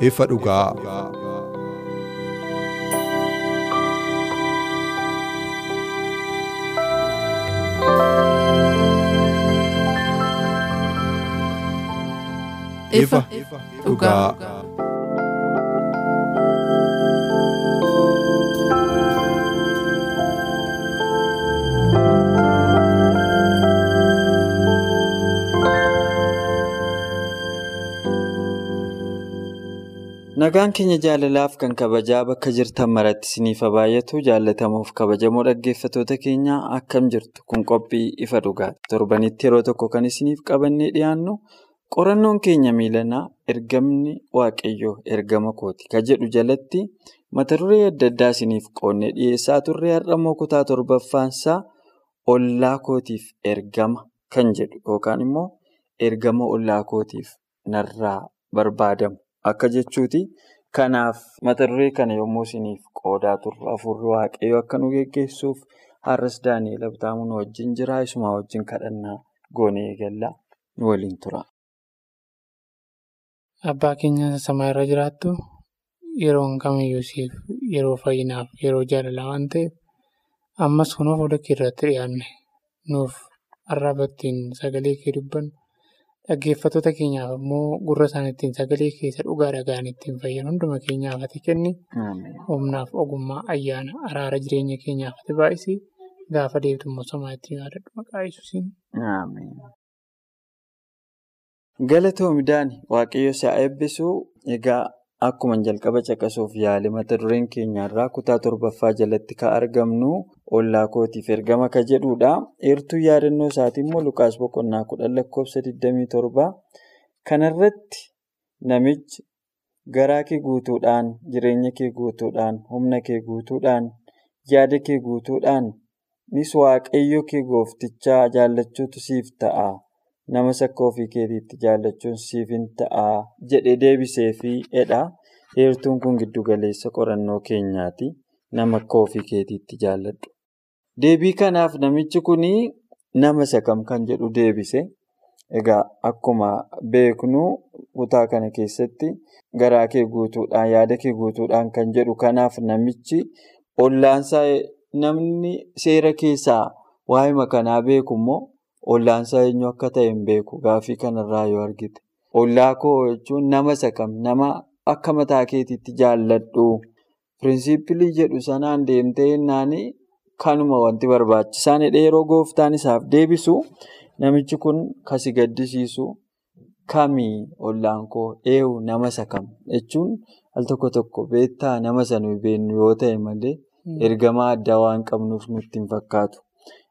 Ifa dhugaa. Ifa dhugaa. Nagaan keenya jaalalaaf kan kabajaa bakka jirtan maratti isiniif baay'atu jaallatamuuf kabajamoo dhaggeeffattoota keenya akkam jirtu kun qophii ifa dhugaati. Torbanitti yeroo tokko kan isiniif qabannee dhiyaannu qorannoon keenya miilanaa ergamni waaqayyoo ergama kooti kan jedhu jalatti mata duree adda addaa isiniif qoonnee dhiyeessaa turre har'ammoo kutaa torbaffaansaa ollaa kootiif ergama kan jedhu yookaan immoo ergama ollaa kootiif narraa barbaadamu. Akka jechuuti kanaaf mata duree kana yommuu isiniif qoodaa turre hafuurri waaqayyoo akka nu geggeessuuf har'as Daani'eel Abtaamu nu wajjin jira. Isuma wajjin kadhannaa goonee eegallaa nu waliin tura. Abbaa keenya samaa irra jiraattu yeroon kamiyyuu siif yeroo fayyinaaf yeroo jaalalaa waan ta'eef ammas kunoo fuula kee irratti dhiyaanne nuuf arrabattiin sagalee kee dubbannu. Dhaggeeffattoota keenyaaf immoo gurra isaaniittiin sagalee keessa dhugaa dhaga'an ittiin fayyan hunduma keenyaaf ati kenni. Humnaaf ogummaa ayyaana araara jireenya keenyaaf ati baay'isii gaafa deebtu immoo somaa ittiin yaadadhu maqaa Yesuusiin. Galatoomii Daani waaqayyo si'a eebbisuu egaa akkuma jalqaba caqasuuf yaale mata dureen keenyarraa kutaa torbaffaa jalatti kan argamnu ollaa kootiif ergama kan jedhudha. Eertuu yaadannoo isaatii immoo Lukaas boqonnaa kudhan lakkoofsa 27 kanarratti namichi garaa kee guutuudhaan jireenya kee guutuudhaan humna kee guutuudhaan yaada kee guutuudhaan nis waaqayyo kee gooftichaa jaallachuutu siif ta'a. Namas akka ofii keetiitti jaallachuun siif hin ta'a jedhee deebiseefi jedha. Eertuun kun giddu galeessa qorannoo keenyaati. Nama akka ofii keetiitti jaalladhu. Deebii kanaaf namichi kun nama isa kam kan jedhu deebise. Egaa akkuma beeknu kutaa kana keessatti garaa kee guutuudhaan yaada kee guutuudhaan kan jedhu kanaaf namichi ollaansaa namni seera keessaa waa'ima kanaa beeku immoo ollaansaa eenyu akka ta'e hin beeku gaaffii kanarraa yoo argite. Ollaa koo jechuun nama isa kam nama akka mataa keetiitti jaalladhu pirinsipilii jedhu sanaan deemtee jennaan kanuma wanti barbaachisaan hidhee yeroo gooftaan isaaf deebisu namichi kun kasi gaddisiisu kamii ollaan koo? Eewu nama isa kam jechuun al tokko tokko beektaa? Nama sana beeknu yoo ta'e malee ergama addaa waan qabnuuf nutti hin fakkaatu.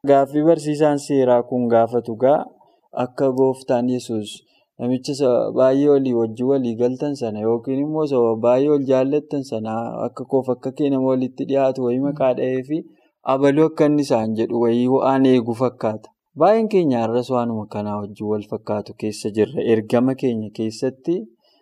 Gaaffii barsiisaan seeraa kun gaafatu gaa akka gooftaan yesus namicha baay'ee walii wajjin walii galtan sana yookiin immoo sababa baay'ee wal jaallattan sana akka koof akka kee nama walitti dhiyaatu wayii maqaa dha'ee fi abaluu akka inni isaan jedhu wayii waan eegu fakkaata. Baay'een keenya har'as waanuma kanaa wajjin wal fakkaatu keessa jirra. Ergama keenya keessatti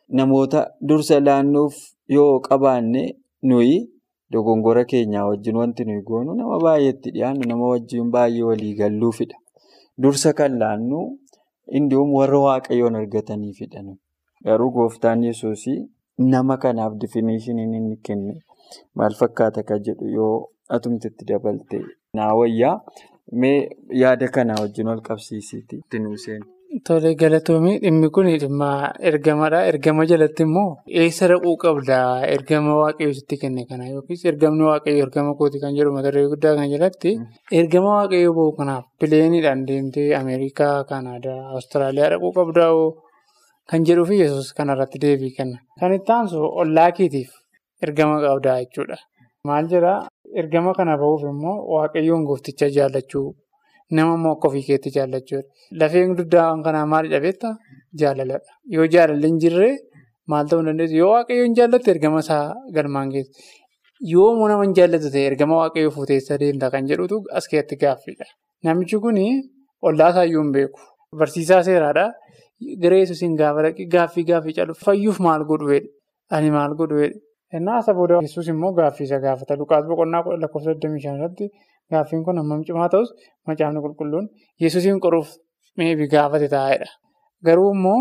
namoota dursa laannuuf yoo qabaanne nuyi dogongora keenyaa wajjin wanti nuyi goonu nama baay'eetti dhiyaannu nama wajjin baay'ee walii galluufidha. Dursa kan laannu indi'uun warra waaqayyoon argataniifidha. Garuu gooftaan yesuus nama kanaaf difineeshiniin inni kenne maal fakkaata kan jedhu yoo atumtitti dabalte naa wayyaa mee yaada kanaa wajjin wal qabsiisiiti itti nuuseen. Tole galatoomii dhimmi kun dhimma ergamadha. Ergama jalatti immoo eessa dhaquu qabda ergama waaqayyoo sitti kenne kana yookiis ergamni waaqayyoo ergama kooti kan jedhu mata duree guddaa kan jalatti ergama waaqayyoo bahu kanaaf pileeniidhaan deemtee Ameerikaa, Kanaadaa, Awustiraaliyaa dhaquu qabdaa kan jedhuuf yesus kanarratti deebii kenna. Kan itti aansu ollaa keetiif ergama qabdaa jechuudha. Maal jedhaa ergama kana bahuuf immoo waaqayyoon goofticha jaallachuu nama immoo akka ofii keetti jaallachuudha. Lafeen dugdaa kanaa maalidha beektaa? Jaalaladha. Yoo jaalalli hin jirre maal ta'uu dandeessu? Yoo waaqayyoon jaallatte ergama isaa galmaan geessa. Yoo nama hin jaallatu ta'e ergama waaqayyoo fuuteessa deemta kan jedhutu as keessatti gaaffiidha. Namichi kun ollaa isaayyuu hin beeku. Barsiisaa seeraadha. Garee yesuusiin gaafa dhaqee gaaffii gaaffii caalu fayyuuf maal godhuudha? Ani maal godhuudha? Innaa isa booda yesuus immoo gaaffii isa gaafata. Lukaas boqonnaa lakkoofsa 25 irratti gaaffiin kun hammam cimaa ta'us macaafni qulqulluun yesuusiin qoruuf meebi gaafate taa'edha. Garuu immoo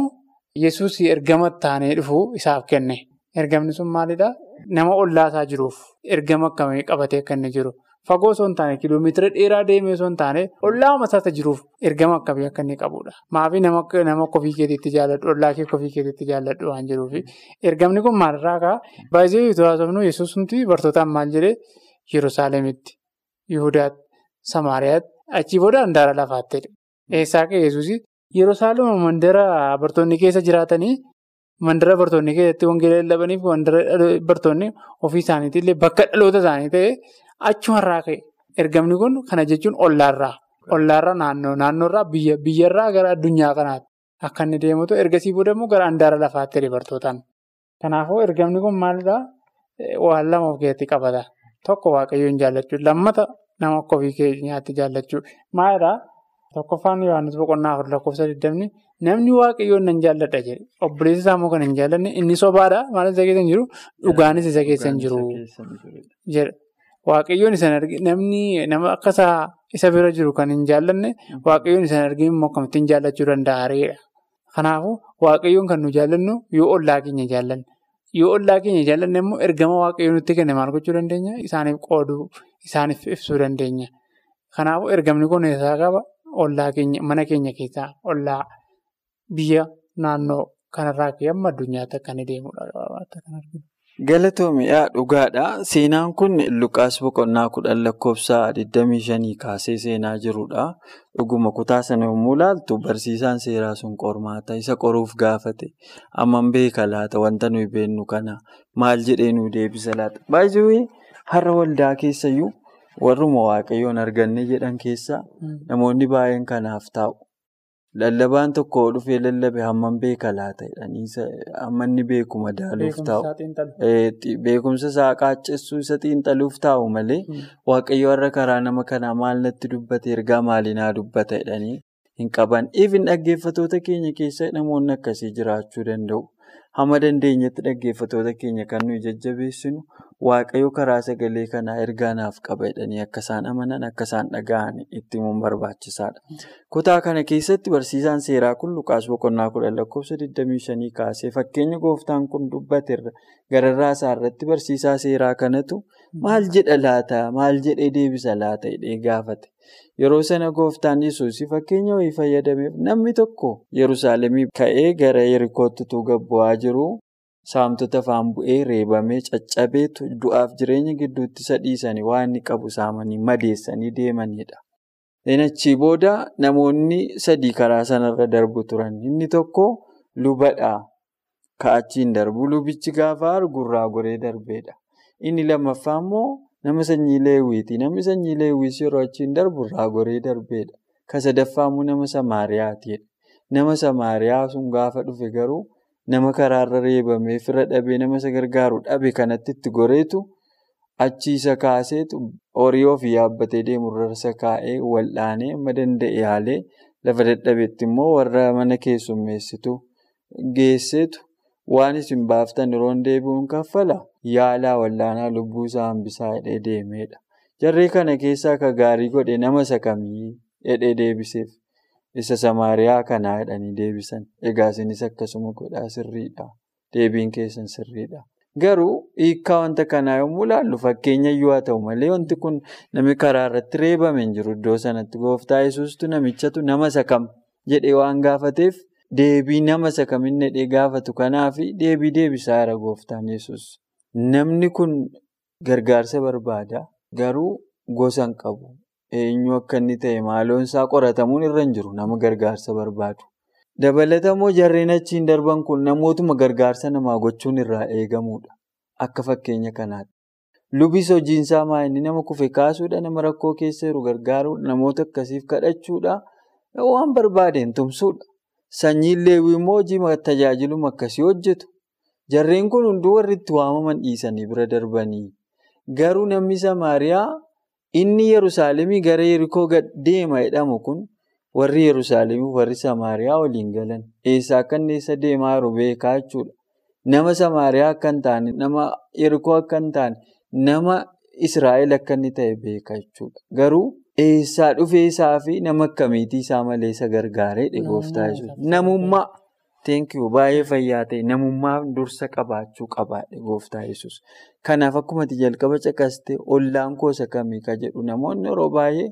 yesuus ergama taanee dhufu isaaf kenne. Ergamni sun maalidhaa? Nama ollaa isaa jiruuf ergama akkamii qabatee inni jiru. Fagoo osoo hin taane kiiloomeetira dheeraa deemee osoo hin taane ollaa masaasa jiruuf ergama akkamii akka inni qabudha. Maafii nama akka ofii keetiitti jaalladhu, ollaa kee ofii keetiitti jaalladhu waan jiruufi. Ergamni kun maalirraa ka'a? Baay'ee yoo haasofnu yesuusumti bartootaan maal jedhee Yerusaalemitti, Yihudaatti, Samaariyaatti, achii booda handaara lafaattidha. Eessaa ka'e yesuusii? Yerusaalema mandara bartoonni keessa jiraatanii mandara bartoonni keessatti wangeela lallabaniif mandara bartoonni ofii isaaniitillee bakka dhaloota isaanii ta'e. Achumarraa ka'e. Ergamni kun kana jechuun ollaarraa. Ollaarraa naannoo naannoorraa biyya biyyarraa gara addunyaa kanaatti. Akka inni deemutu ergasii booda immoo gara handaara lafaatti dubartootaan. Kanaafuu ergamni kun maalidhaa waan lama of keessatti qabata. Tokko waaqayyoon jaallachuu lammata nama akka ofii keenyaatti jaallachuu maalidhaa tokkoffaan Yohaannis boqonnaa afur lakkoofsa 20 namni waaqayyoon nan jaalladha jedhe. Obboleessi isaa immoo kan hin jaallanne inni sobaadhaa maal isa keessa hin jiru? Dhugaanis isa keessa hin jiru. jedha. Waaqayyoon isaan arginu namni nama akka isa bira jiru kan hin jaallanne waaqayyoon isaan arginu immoo akkamittiin jaallachuu danda'areedha. Kanaafuu waaqayyoon kan nu jaallannu yoo ollaa keenya jaallanne yoo ollaa keenya jaallanne immoo ergama waaqayyoon nutti kenne maal gochuu dandeenya? Isaaniif qooduu isaaniif ibsuu dandeenya. Kanaafuu ergamni kun eessaa qaba? Ollaa keenya mana keenya keessaa ollaa biyya naannoo kanarraa ka'ee amma addunyaatti akka inni deemudha. Galatoomiyaa dhugaadha. Seenaan kun Luqaas boqonnaa kudhan lakkoofsa 25 kaasee seenaa jirudha. Dhuguma kutaa sana yommuu ilaaltu barsiisaan seeraa sun qormaata isa qoruuf gaafate. Amman beeka laata wanta nuyi beennu kana maal jedhee nu deebisa laata? Baay'ee har'a waldaa keessayyuu warruma waaqayyoon arganne jedhan keessaa namoonni baay'een kanaaf taa'u. Lallabaan tokko dhufee lallabe hammam beeka laata hamma inni beeku madaaluuf taa'u. Beekumsa isaa qaaccessuu isa xiinxaluuf taa'u malee waaqayyo har'a karaa nama kanaa maal natti dubbate ergaa maalinaa dubbata jedhanii hin qaban. Ifin dhaggeeffatoota keenya keessa namoonni akkasii jiraachuu danda'u. Hamma dandeenyetti dhaggeeffatoota keenya kan nuyi jajjabeessinu waaqayyo karaa sagalee kanaa ergaa naaf qaba jedhanii akka isaan amanan akka isaan dhaga'an itti himuun barbaachisaadha. Kutaa kana keessatti barsiisaan seeraa kun Luqaas boqonnaa kudhan lakkoofsa 25 kaasee fakkeenya gooftaan kun dubbate gararraa isaa irratti barsiisaa seeraa kanatu maal jedha laata maal jedhee deebisa laata jedhee gaafate. Yeroo sana gooftaan yesuus fakkeenya wayii fayyadameef namni tokko Yerusaalemii ka'ee gara Yerikootti utuu gabbu'aa jiru saamtota afaan bu'ee reebamee caccabeetu du'aaf jireenya gidduutti isa dhiisanii waan inni qabu saamanii madeessanii deemanidha. Achii booda namoonni sadii karaa sanarra darbu turan. Inni tokko lubadha. Ka'achiin darbu lubichi gaafa argurraa goree darbeedha. Inni lammaffaa immoo nama sanyii leewwiiti. Namni sanyii leewwiis yeroo achiin darbu irraa goree darbeedha. Ka sadaffaa immoo nama Samaariyaatidha. Nama Samaariyaa sun gaafa dhufe garuu nama karaarra reebamee fira dhabee nama isa gargaaru dhabe kanatti itti goreetu achii isa kaaseetu horii ofii yaabbatee deemurra isa kaa'ee wal'aanee amma danda'e haalee lafa dadhabetti immoo warra mana keessummeessitu geesseetu. Waan isin baaftan yeroo deebi'uun kaffala? Yaalaa wal'aanaa lubbuu isaa hambisaa hidhee deemeedha. Jarree kana keessaa ka gaarii godhe nama isa kamii hidhee deebiseef isa Samaariyaa kanaa hidhanii deebisan. Egaa isinis akkasuma godhaa sirriidha. Deebiin keessan sirriidha. Garuu hiikkaa wanta kanaa yommuu ilaallu fakkeenya haa ta'u malee wanti kun namni karaa irratti reebame hin jiru iddoo sanatti gooftaa yesuustu namichatu nama isa kam jedhee waan gaafateef deebii nama isa kamin jedhee gaafatu kanaaf deebii deebisaa jira gooftaan yesuus. Namni kun gargaarsa barbaada garuu gosa hin qabu. Eenyu akka inni ta'e maaloon isaa qoratamuun irra hin jiru nama gargaarsa barbaadu. Dabalatammoo jarreen achiin darban kun namootuma gargaarsa namaa gochuun irraa eegamudha. Akka fakkeenya kanaatti. Lubis hojiinsaa maayini nama kufe kaasuudha, nama rakkoo keessa jiru gargaaruudha, namoota akkasiif kadhachuudha, waan barbaadeen tumsuudha. Sanyiin leewwii immoo hojii tajaajiluma akkasii hojjetu. Jarreen kun hunduu warri itti waamaman dhiisanii bira darbanii. Garuu namni Samaariyaa inni Yerusaalemii gara Yerikoo deema jedhamu kun warri Yerusaalemii warri Samaariyaa waliin galan. Eessaa akka inni eessa deemaa jiru beekaa jechuudha. Nama Samaariyaa akka hin taane, nama Yerikoo akka hin taane, nama Israa'el akka inni ta'e beeka jechuudha. Garuu eessaa dhufee isaa fi nama akkamiitii isaa malee isa gargaaree gooftaa jechuudha. Namummaa teenkiyuu baay'ee fayyaa ta'e namummaa dursa qabaachuu qabaadhe gooftaa yesus Kanaaf akkuma jalqaba caqaste ollaan koosa kamii ka jedhu namoonni yeroo baay'ee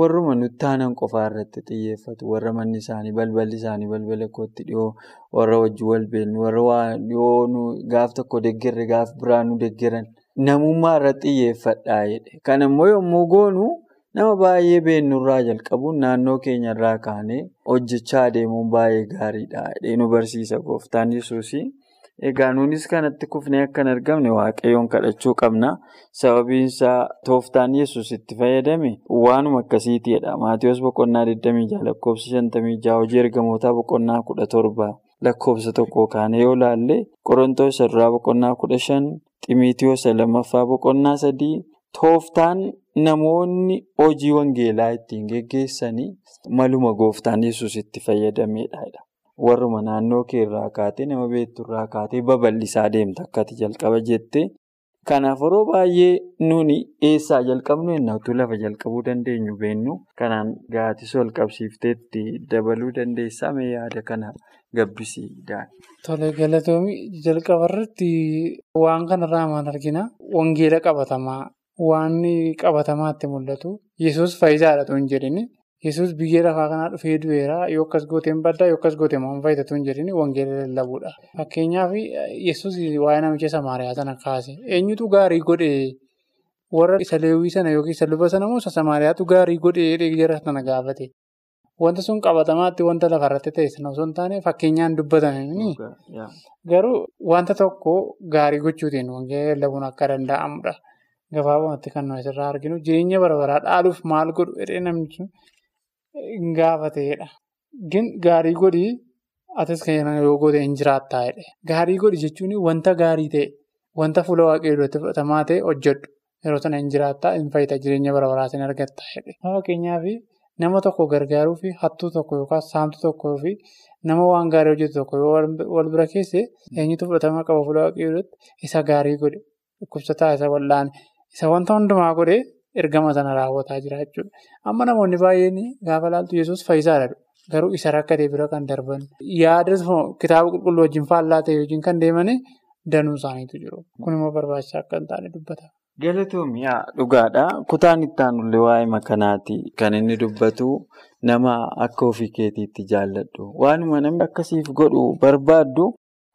warruma nutti aanan qofaa irratti xiyyeeffatu. Warra manni isaanii balballi isaanii balbala kootti dhiyoo warra wajjin wal beeknu warra dhiyoo gaaf tokko deeggarre gaaf biraa nu deeggaran namummaa irratti xiyyeeffadhaa jedhe. Kana immoo yommuu goonu nama baay'ee beeknurraa jalqabuun naannoo keenyarraa kaanee hojjechaa adeemuun baay'ee gaariidha jedhee nu barsiisa gooftaan yesuus. Egaa nunis kanatti kufnee akka hin argamne waaqayyoon kadhachuu qabna. Sababiin isaa tooftaan yesus itti fayyadame waanuma akkasiitiidha. Maatiyoos boqonnaa 26 lakkoofsa 56 hojii ergamootaa boqonnaa 17 lakkoofsa tokko kaanee yoo laalle qorontoos isa duraa boqonnaa 15 ximiitiyoos lammaffaa boqonnaa 3 tooftaan namoonni hojii wangeelaa ittiin geggeessanii maluma gooftaan yesus itti fayyadameedha. Warruma naannoo kee irraa kaatee nama beektu irraa kaatee babal'isaa deemta akkati jalqaba jettee. Kanaaf yeroo baay'ee nuni eessaa jalqabnu ennatu lafa jalqabuu dandeenyu beennu. Kanaan gaatis ol qabsiifteetti dabaluu dandeessaa mee yaada kana gabbisiidhaan. Tole galatoomii jalqaba irratti waan kanarraa maal argina? Wangeela qabatamaa waan qabatamaatti mul'atu yesus faayidaadha tun jedhini. Yesus biyya lafaa kanaa dhufee du'eera yoo akkas gooteen baddaa yoo akkas gooteen waan fayyadatu hin jedhini wangeela lallabuudha. Fakkeenyaaf Yesus waa'ee namicha Samaariyaa sana kaase eenyutu gaarii godhee warra isa leewwii sana yookiin isa luba sana moo isa Samaariyaatu gaarii godhee jara sana gaafate. Wanta sun qabatamaatti wanta lafarratti ta'e sana osoo hin taane fakkeenyaan dubbatame. Garuu wanta tokko gaarii gochuutiin wangeela lallabuun akka danda'amudha. Gabaabumatti kan nuyi asirraa arginu jireenya bara baraa dhaaluuf maal godhu jedhee namni hin gaafateedha. Gaarii godhii atis kan yoo goote hin jiraattaa jedhe. Gaarii godhi jechuun wanta gaarii ta'e wanta fuula waaqayyoo duratti fudhatamaa ta'e hojjedhu. Yeroo sana hin jiraattaa hin fayyada jireenya bara baraa sin argattaa jedhe. Fakkeenyaaf nama tokko gargaaruu fi hattuu tokko yookaan saamtuu tokkoo fi nama waan gaarii hojjetu tokko yoo wal bira keesse eenyutu fudhatama qaba fuula duratti isa gaarii godhe dhukkubsataa isa wal'aane. Isa wanta hundumaa godhee ergama sana raawwataa jira jechuudha. Amma namoonni baay'een gaafa laaltu yesus fayyisaadha. Garuu isa rakkatee bira kan darban yaada kitaaba qulqulluu wajjin faallaa ta'e wajjin kan deeman danuu isaaniitu jiru. Kun immoo barbaachisaa akka hin taane dubbata. Galatoomii dhugaadha. Kutaan itti aanullee waa'ee makanaati kan inni dubbatu nama akka ofii keetiitti jaalladhu. Waanuma namni akkasiif godhu barbaaddu.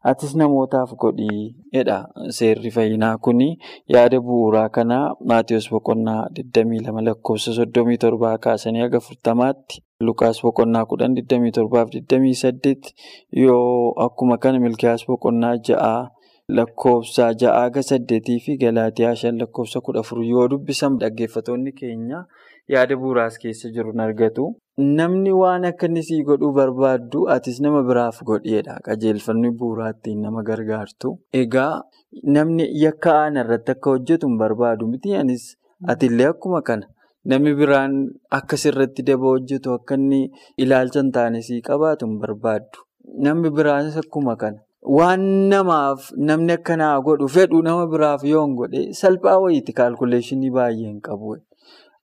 Atis namootaaf godhii jedha seerri fayyinaa kuni yaada bu'uuraa kanaa Maatiyoos boqonnaa 22 lakkoofsa 37 kaasanii haga 40tti Lukaas boqonnaa 10 27 28 yoo akkuma kana Milkiyaas boqonnaa 6 lakkoofsa 6 haga 8 fi Galaatiyaa 5 lakkoofsa 14 yoo dubbisan dhaggeeffatoonni keenya yaada bu'uuraas keessa jiru argatu. Namni waan akka inni sii godhuu barbaaddu atis nama biraaf godheedha. Qajeelfamni bu'uuraa ittiin nama gargaartu. Egaa namni yakka aanaa irratti akka hojjetu hin barbaadu miti. Anis atillee akkuma kana namni biraan akka sirratti daba hojjetu akka inni ilaalcha hin taane sii qabaatu hin barbaaddu. Namni biraanis akkuma kana. Waan namaaf namni akka naa godhu fedhu nama biraaf yoo hin godhe salphaa wayiiti kaalkuleeshinii baay'ee hin qabu.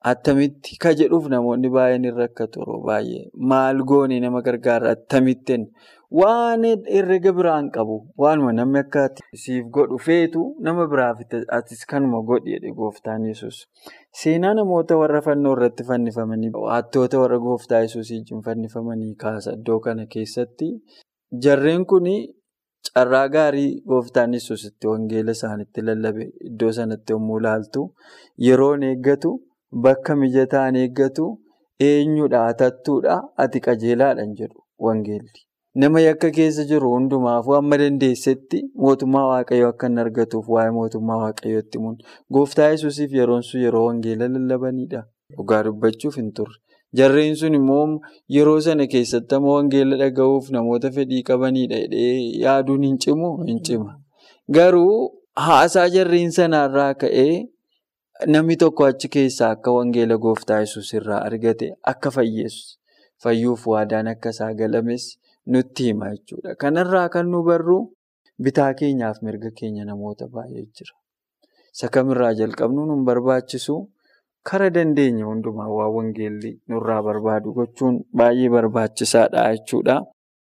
Attamitti ka jedhuuf namoonni baay'een hin rakkatu yeroo baay'ee maal goone nama gargaara attamittiin waan herrega biraan qabu waanuma namni akka siif godhu feetu nama biraaf atis kanuma godhi jedhe gooftaan yesus Seenaa namoota warra fannoo irratti fannifamanii hattoota warra gooftaa yesuus wajjin fannifamanii kaasa iddoo kana keessatti jarreen kun carraa gaarii gooftaan yesuus wangeela isaanitti lallabe iddoo sanatti yommuu ilaaltu yeroon eeggatu. Bakka mijataan eeggatu eenyudha hatattuudha ati qajeelaadhaan jedhu wangeelli. nama yakka keessa jiru hundumaafuu amma dandeessetti mootummaa waaqayyoo akka hin argatuuf waa'ee mootummaa waaqayyootti himuun gooftaa yesuusiif yeroon sun yeroo wangeela lallabanidha. Dhugaa dubbachuuf hin turre. Jarreen sun immoo yeroo sana keessatti amma wangeela dhaga'uuf namoota fedhii qabanidha jedhee yaaduun hin cimu hin cima. Garuu haasaa jarreen sanarraa ka'ee namni tokko achi keessaa akka wangeela gooftaa yesuus irraa argate akka fayyeessu fayyuuf waadaan akka isaa galames nutti hima jechuudha. Kanarraa kan nu barru bitaa keenyaaf mirga keenya namoota baay'ee jira. Isa kamirraa jalqabnu nu barbaachisu kara dandeenya hundumaa waa wangeelli nurraa barbaadu gochuun baay'ee barbaachisaadha jechuudha.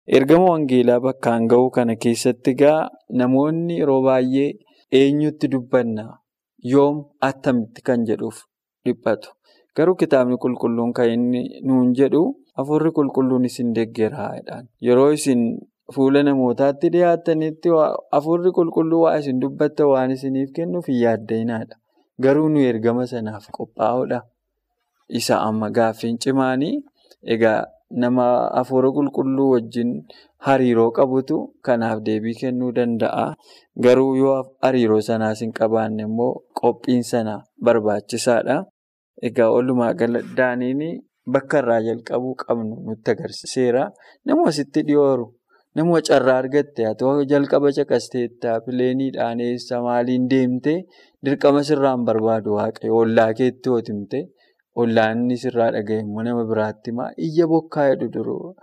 Ergama wangeelaa bakkaan ga'uu kana keessatti egaa namoonni yeroo baay'ee eenyutti dubbanna yoom attamitti kan jedhuuf dhiphatu. Garuu kitaabni qulqulluun kan inni nuun jedhu hafuurri qulqulluun isin deeggeraadhaan. Yeroo isin fuula namootaatti dhiyaattanitti hafuurri qulqulluu waa isin dubbatta waan isiniif kennuuf hin yaaddeenaadha. Garuu nu ergama sanaaf qophaa'uudha. Isa amma gaaffiin cimaanii egaa nama hafuura qulqulluu wajjin hariiroo qabutu kanaaf deebii kennuu danda'a. Garuu yoo hariiroo sanaas hin qabaanne immoo qophiin sana barbaachisaadha. Egaa walumaa gala daaniin bakka irraa jalqabuu qabnu nutti agarsiiseera. Nama asitti dhiyooru nama carraa argatte haa ta'u jalqaba caqasteetta pileeniidhaan eessa maaliin deemte dirqama sirraan barbaadu waaqayyo ollaa hootimte ollaan inni sirraa dhaga'e immoo nama biraatti himaa iyya bokkaa jedhu duruu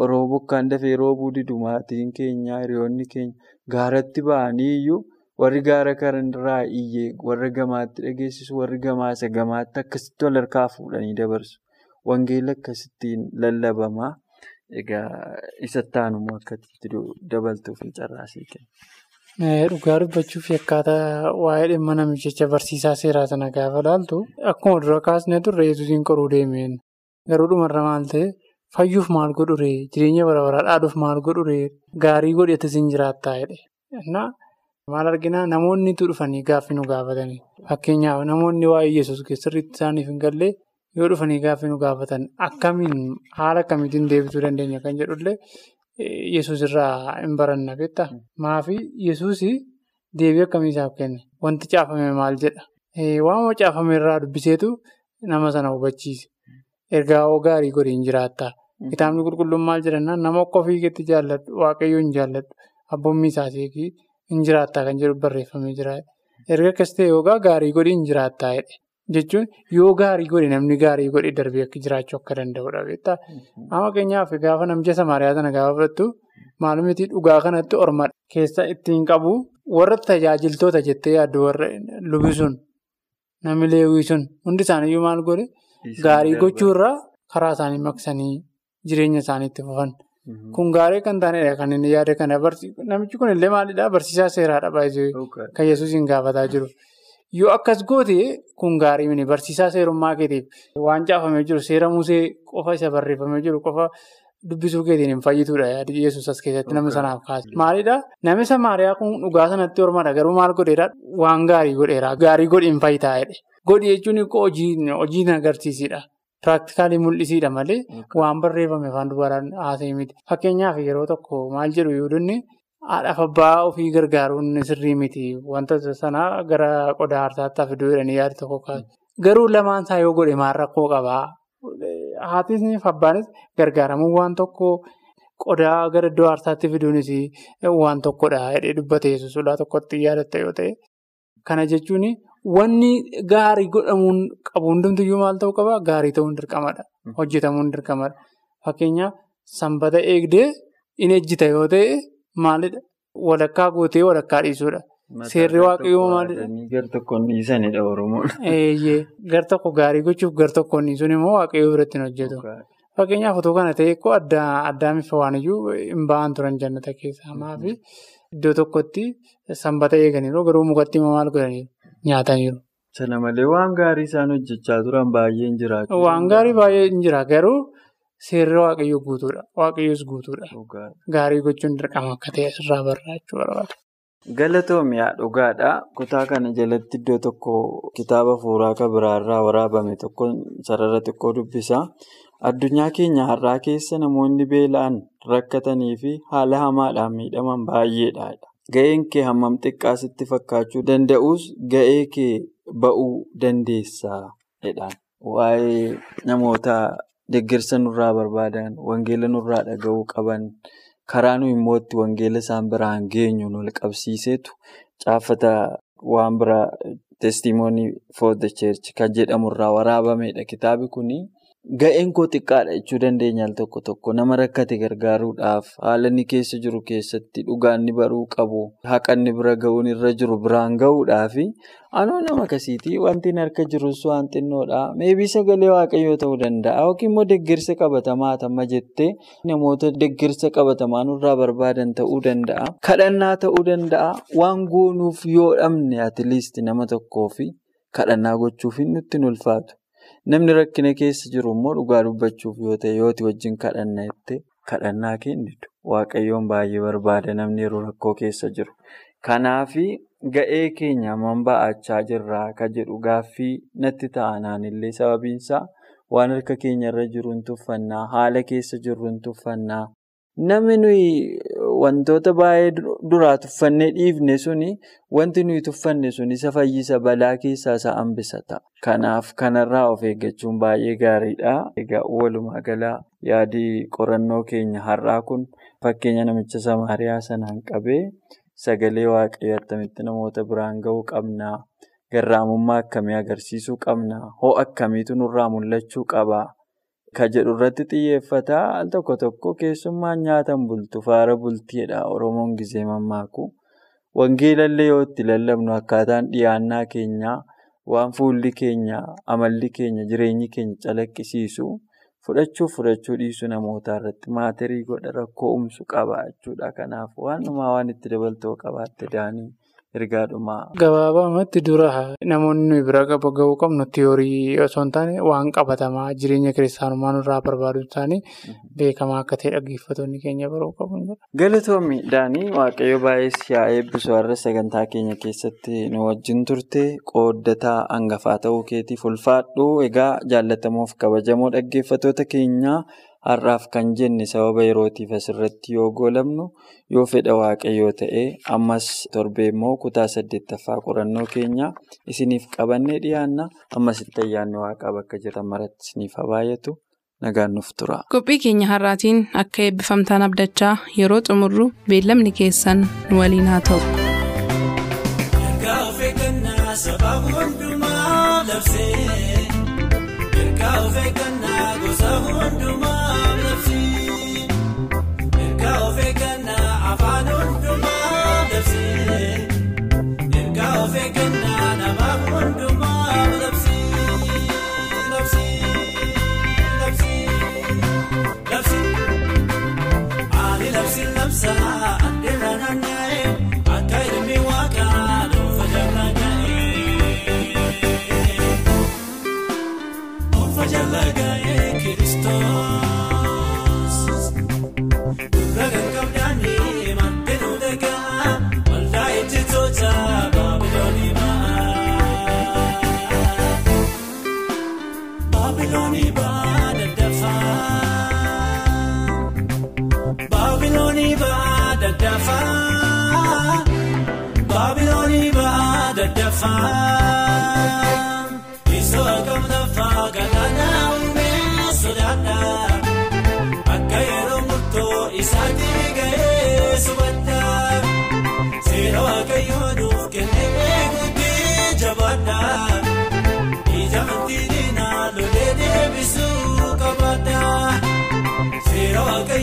yeroo bokkaan dafee roobuu didu maatiin keenya hiriyoonni keenya gaaratti ba'anii iyyuu. Warri gaara kanarraa iyyee warra gamaatti dhageessisu warri gamaasa gamaatti akkasitti wal harkaa fuudhanii dabarsu. Wangeelli akkasittiin lallabamaa. Egaa isatti aanumoo akkatti dabaltuuf hin carraasii kenna. Dhugaa dubbachuuf akkaataa waa'ee dhimma namichicha barsiisaa seeraa sana gaafa ilaaltu akkuma dura kaasnee turre yesuusiin qoruu deemeen. Garuu dhumarra maal ta'e? Fayyuuf maal godhure jireenya bara baraa dhaaluuf maal godhure gaarii godheetis hin jiraattaa jedhe. Maal arginaa namoonni dhufanii gaaffii nu gaafatanii. Fakkeenyaaf namoonni waa'ee yesuus sirriitti isaaniif hin galle yoo dhufanii gaaffii nu gaafatan akkamiin haala akkamiitiin deebisuu dandeenya kan jedhullee yesuus irraa hin baranna beektaa. Maafi yesuus deebii akkamii isaaf kenne? Wanti caafame maal jedha? Waanuma caafame irraa dubbiseetu nama sana hubachiise. Ergaa gaarii godhe hin jiraattaa. Kitaabni qulqulluun maal jedhannaan nama akka ofii keetti jaalladhu. Waaqayyoo hin jaalladhu. Abboommii isaa seekii. Hin jiraattaa kan jedhu barreeffamee jira. Erga akkas ta'e yookaan gaarii godhe hin jiraattaa jechuun yoo gaarii godhe namni gaarii godhe darbee akka jiraachuu akka danda'udha beektaa. Amma keenyaaf gaafa namicha Samaariyaa sana gaafa fudhattu maalumti dhugaa kanatti ormadha. Keessa ittiin qabu warra tajaajiltoota jettee yaaddu warra lubi sun namni leewwii sun hundi isaaniiyyuu maal godhe gaarii gochuurraa karaa isaanii maqsanii jireenya isaaniitti fufan. Kun gaarii kan taanedha kan inni yaada kana namichi kun illee maalidhaa barsiisaa seeraadha baay'ee kan yesuusiin gaafataa jiru. Yoo akkas goote kun gaarii mini barsiisaa seerummaa keetiif waan caafamee jiru seera musee qofa isa barreeffamee jiru qofa dubbisuu keetiin hin fayyituudha yaada yesuus as keessatti nama sanaaf kaase. Maalidhaa namni Samaariyaa kun dhugaa sanatti hormadha garuu maal godheedhaa waan gaarii godheera gaarii godhi hin fayyitaa'edha. Godhi jechuun hojii agarsiisidha. Piraaktikaalii mul'isiidha malee waan barreeffame afaan dubaraan haasa'e miti. Fakkeenyaaf yeroo tokko maal jedhu yaadonni haadhaaf abbaa ofii gargaaruun sirrii miti. Wantoota sanaa gara qodaa aarsaatti fiduu jedhanii yaada tokko kaasu. Garuu lamaan isaa yoo godhe maal rakkoo qabaa? Haatis abbaanis gargaaramuu waan tokko qodaa gara iddoo aarsaatti fiduunis waan tokkodha jedhee dubbate yesuusudhaa tokkotti yaadatta yoo ta'e. Kana jechuun. Wanni gaarii godhamuun qabu hundumtiyyuu maal ta'uu qaba? Gaarii ta'uun dirqamadha. Hojjetamuun dirqamadha. Fakkeenyaaf sanbata eegdee in ejjita yoo ta'e maalidha? Walakkaa gootee walakkaa dhiisuudha. Seerri waaqayyoo maalidha? Gar tokkoon dhiisanidha Oromoon. Gar tokko gaarii gochuuf gar tokkoon dhiisuun immoo waaqayyoo biratti hin hojjetu. Fakkeenyaaf otoo kana ta'e eekkoo addaamiif waan iyyuu hin ba'an turan jannata keessa. Amaafi iddoo tokkotti sanbata eeganiiru garuu mukatti immoo maal godhaniiru? Nyaataniiru. Sana malee waan gaarii isaan hojjechaa turan baay'een jiraatu. Waan gaarii baay'een jira garuu seerri waaqayyoo guutuudha. Waaqayyoos guutuudha. Gaarii gochuun dirqama akka ta'e asirraa barraachuu barbaada. Galatoomiyaa dhugaadha. Kutaa kana jalatti iddoo tokko kitaaba fuuraa kan biraarraa waraabame tokko sarara xiqqoo dubbisa. Addunyaa keenya har'aa keessa namoonni beela'an rakkatanii fi haala hamaadhaan miidhaman baay'eedha. Ga'een kee hammam xiqqaa sitti fakkaachuu danda'us ga'ee kee ba'uu dandeessa. Waa'ee namoota deeggarsa nurraa barbaadan, wangeela nurraa dhaga'uu qaban, karaa nuyi immoo itti wangeela isaan biraan geenyu wal qabsiiseetu caafata waan biraa testimoonii for the church kan jedhamurraa waraabamedha. Kitaabni kun ga'een koo xiqqaadha jechuu dandeenya al tokko tokko. Nama rakkate gargaaruudhaaf haala inni keessa jiru keessatti dhugaa inni baruu qabu haqa inni bira ga'uun irra jiru biraan ga'uudhaaf anoo nama akkasiitii wanti harka jirus waan xinnoodha meebii sagalee waaqayyoo ta'uu danda'a. Yookiin immoo deeggarsa qabatamaa tamma jettee namoota deeggarsa qabatamaa nurraa barbaadan ta'uu danda'a. Kadhannaa ta'uu danda'a. Waan goonuuf yoo dhabne atleast nama tokkoof kadhannaa gochuuf nutti ulfaatu. Namni rakkina keessa jiru immoo dhugaa dubbachuuf yoo ta'e yooti wajjin kadhanna jettee kadhannaa kennitu. Waaqayyoon baay'ee barbaada namni yeroo rakkoo keessa jiru. Kanaaf ga'ee keenya hammam ba'achaa jirraa kan jedhu gaaffii natti ta'anaan illee sababiinsaa waan harka keenyarra jiru hin tuffannaa, haala keessa jirru hin tuffannaa. Namni nuyi wantoota baay'ee duraa tuffannee dhiifne suni wanti nuyi tuffanne sun isa fayyisa balaa keessaa isa hambisa ta'a. Kanaaf kanarraa of eeggachuun baay'ee gaariidha. Egaa walumaa galaa yaadii qorannoo keenya har'aa kun fakkeenya namicha Samaariyaa sanaan qabee sagalee waaqayyoo attamitti namoota biraan ga'uu qabnaa? Garraamummaa akkamii agarsiisuu qabnaa? Hoo akkamiitu nurraa mul'achuu qabaa? Kan jedhu irratti xiyyeeffata. Al tokko tokko keessummaan nyaatan bultu faara bultiidha. Oromoon gizee mammaaku. Wangeelallee yoo itti lallabnu akkaataan dhiyaannaa keenyaa waan fuulli keenya, amalli keenya, jireenyi keenya calaqqisiisu fudhachuuf fudhachuu dhiisuu namootaa irratti maatirii godha rakkoo uumsu qaba jechuudha. Kanaaf waanuma waan itti dabaltoo qabaatte daanii ergaadhumaa. Gabaabumatti dura namoonni nuyi bira ga'uu qabnu tiyoorii osoo hin taane waan qabatamaa jireenya kiristaanummaa nurraa barbaadu isaanii beekamaa akka ta'e dhaggeeffattoonni keenya baruu qabu. Galatoomii Daanii Waaqayyo baay'ee si'aa eebbisu har'a sagantaa keenya keessatti nu wajjin turte qooddataa hangafaa ta'uu keetiif ulfaadhu. Egaa jaallatamuuf kabajamoo dhaggeeffattoota keenyaa har'aaf kan jenne sababa yerootiif asirratti yoo goolabnu yoo fedha waaqayyoo ta'e ammas torbee immoo kutaa saddeettaffaa qorannoo keenya isiniif qabannee dhiyaanna ammas itti ayyaanni waaqaa bakka jiran maratti isiniif haa baay'atu nagaan nuuf tura. Qophii keenya har'aatiin akka eebbifamtaan abdachaa yeroo xumurru beellamni keessan nu waliin haa ta'u.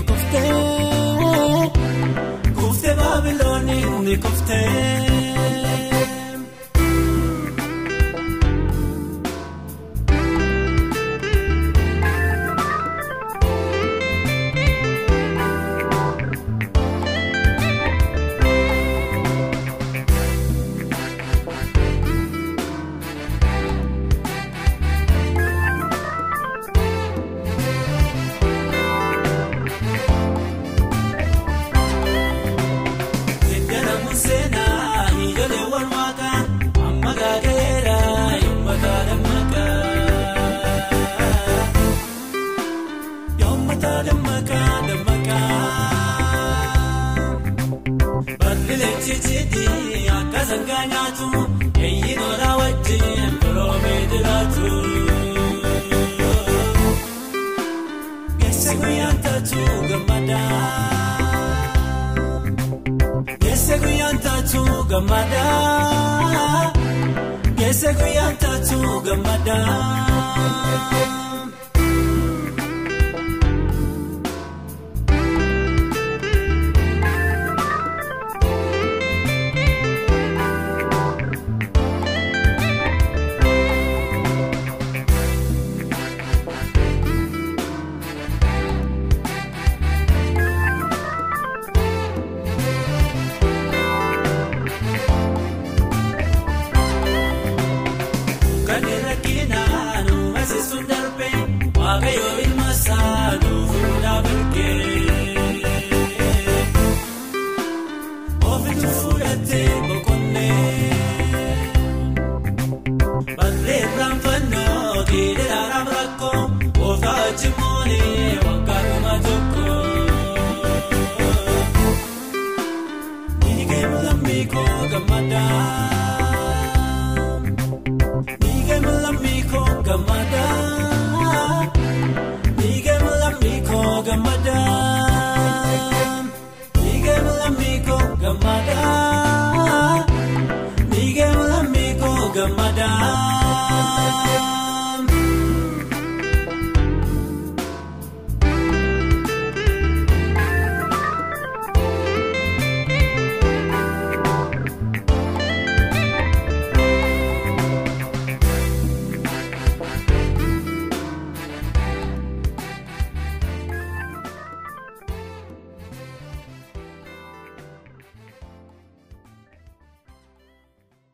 ni kuftee kuftee baabilooni ni kuftee. Geesse guyyaan taatu gammada. Geesse guyyaan taatu gammada. Kun.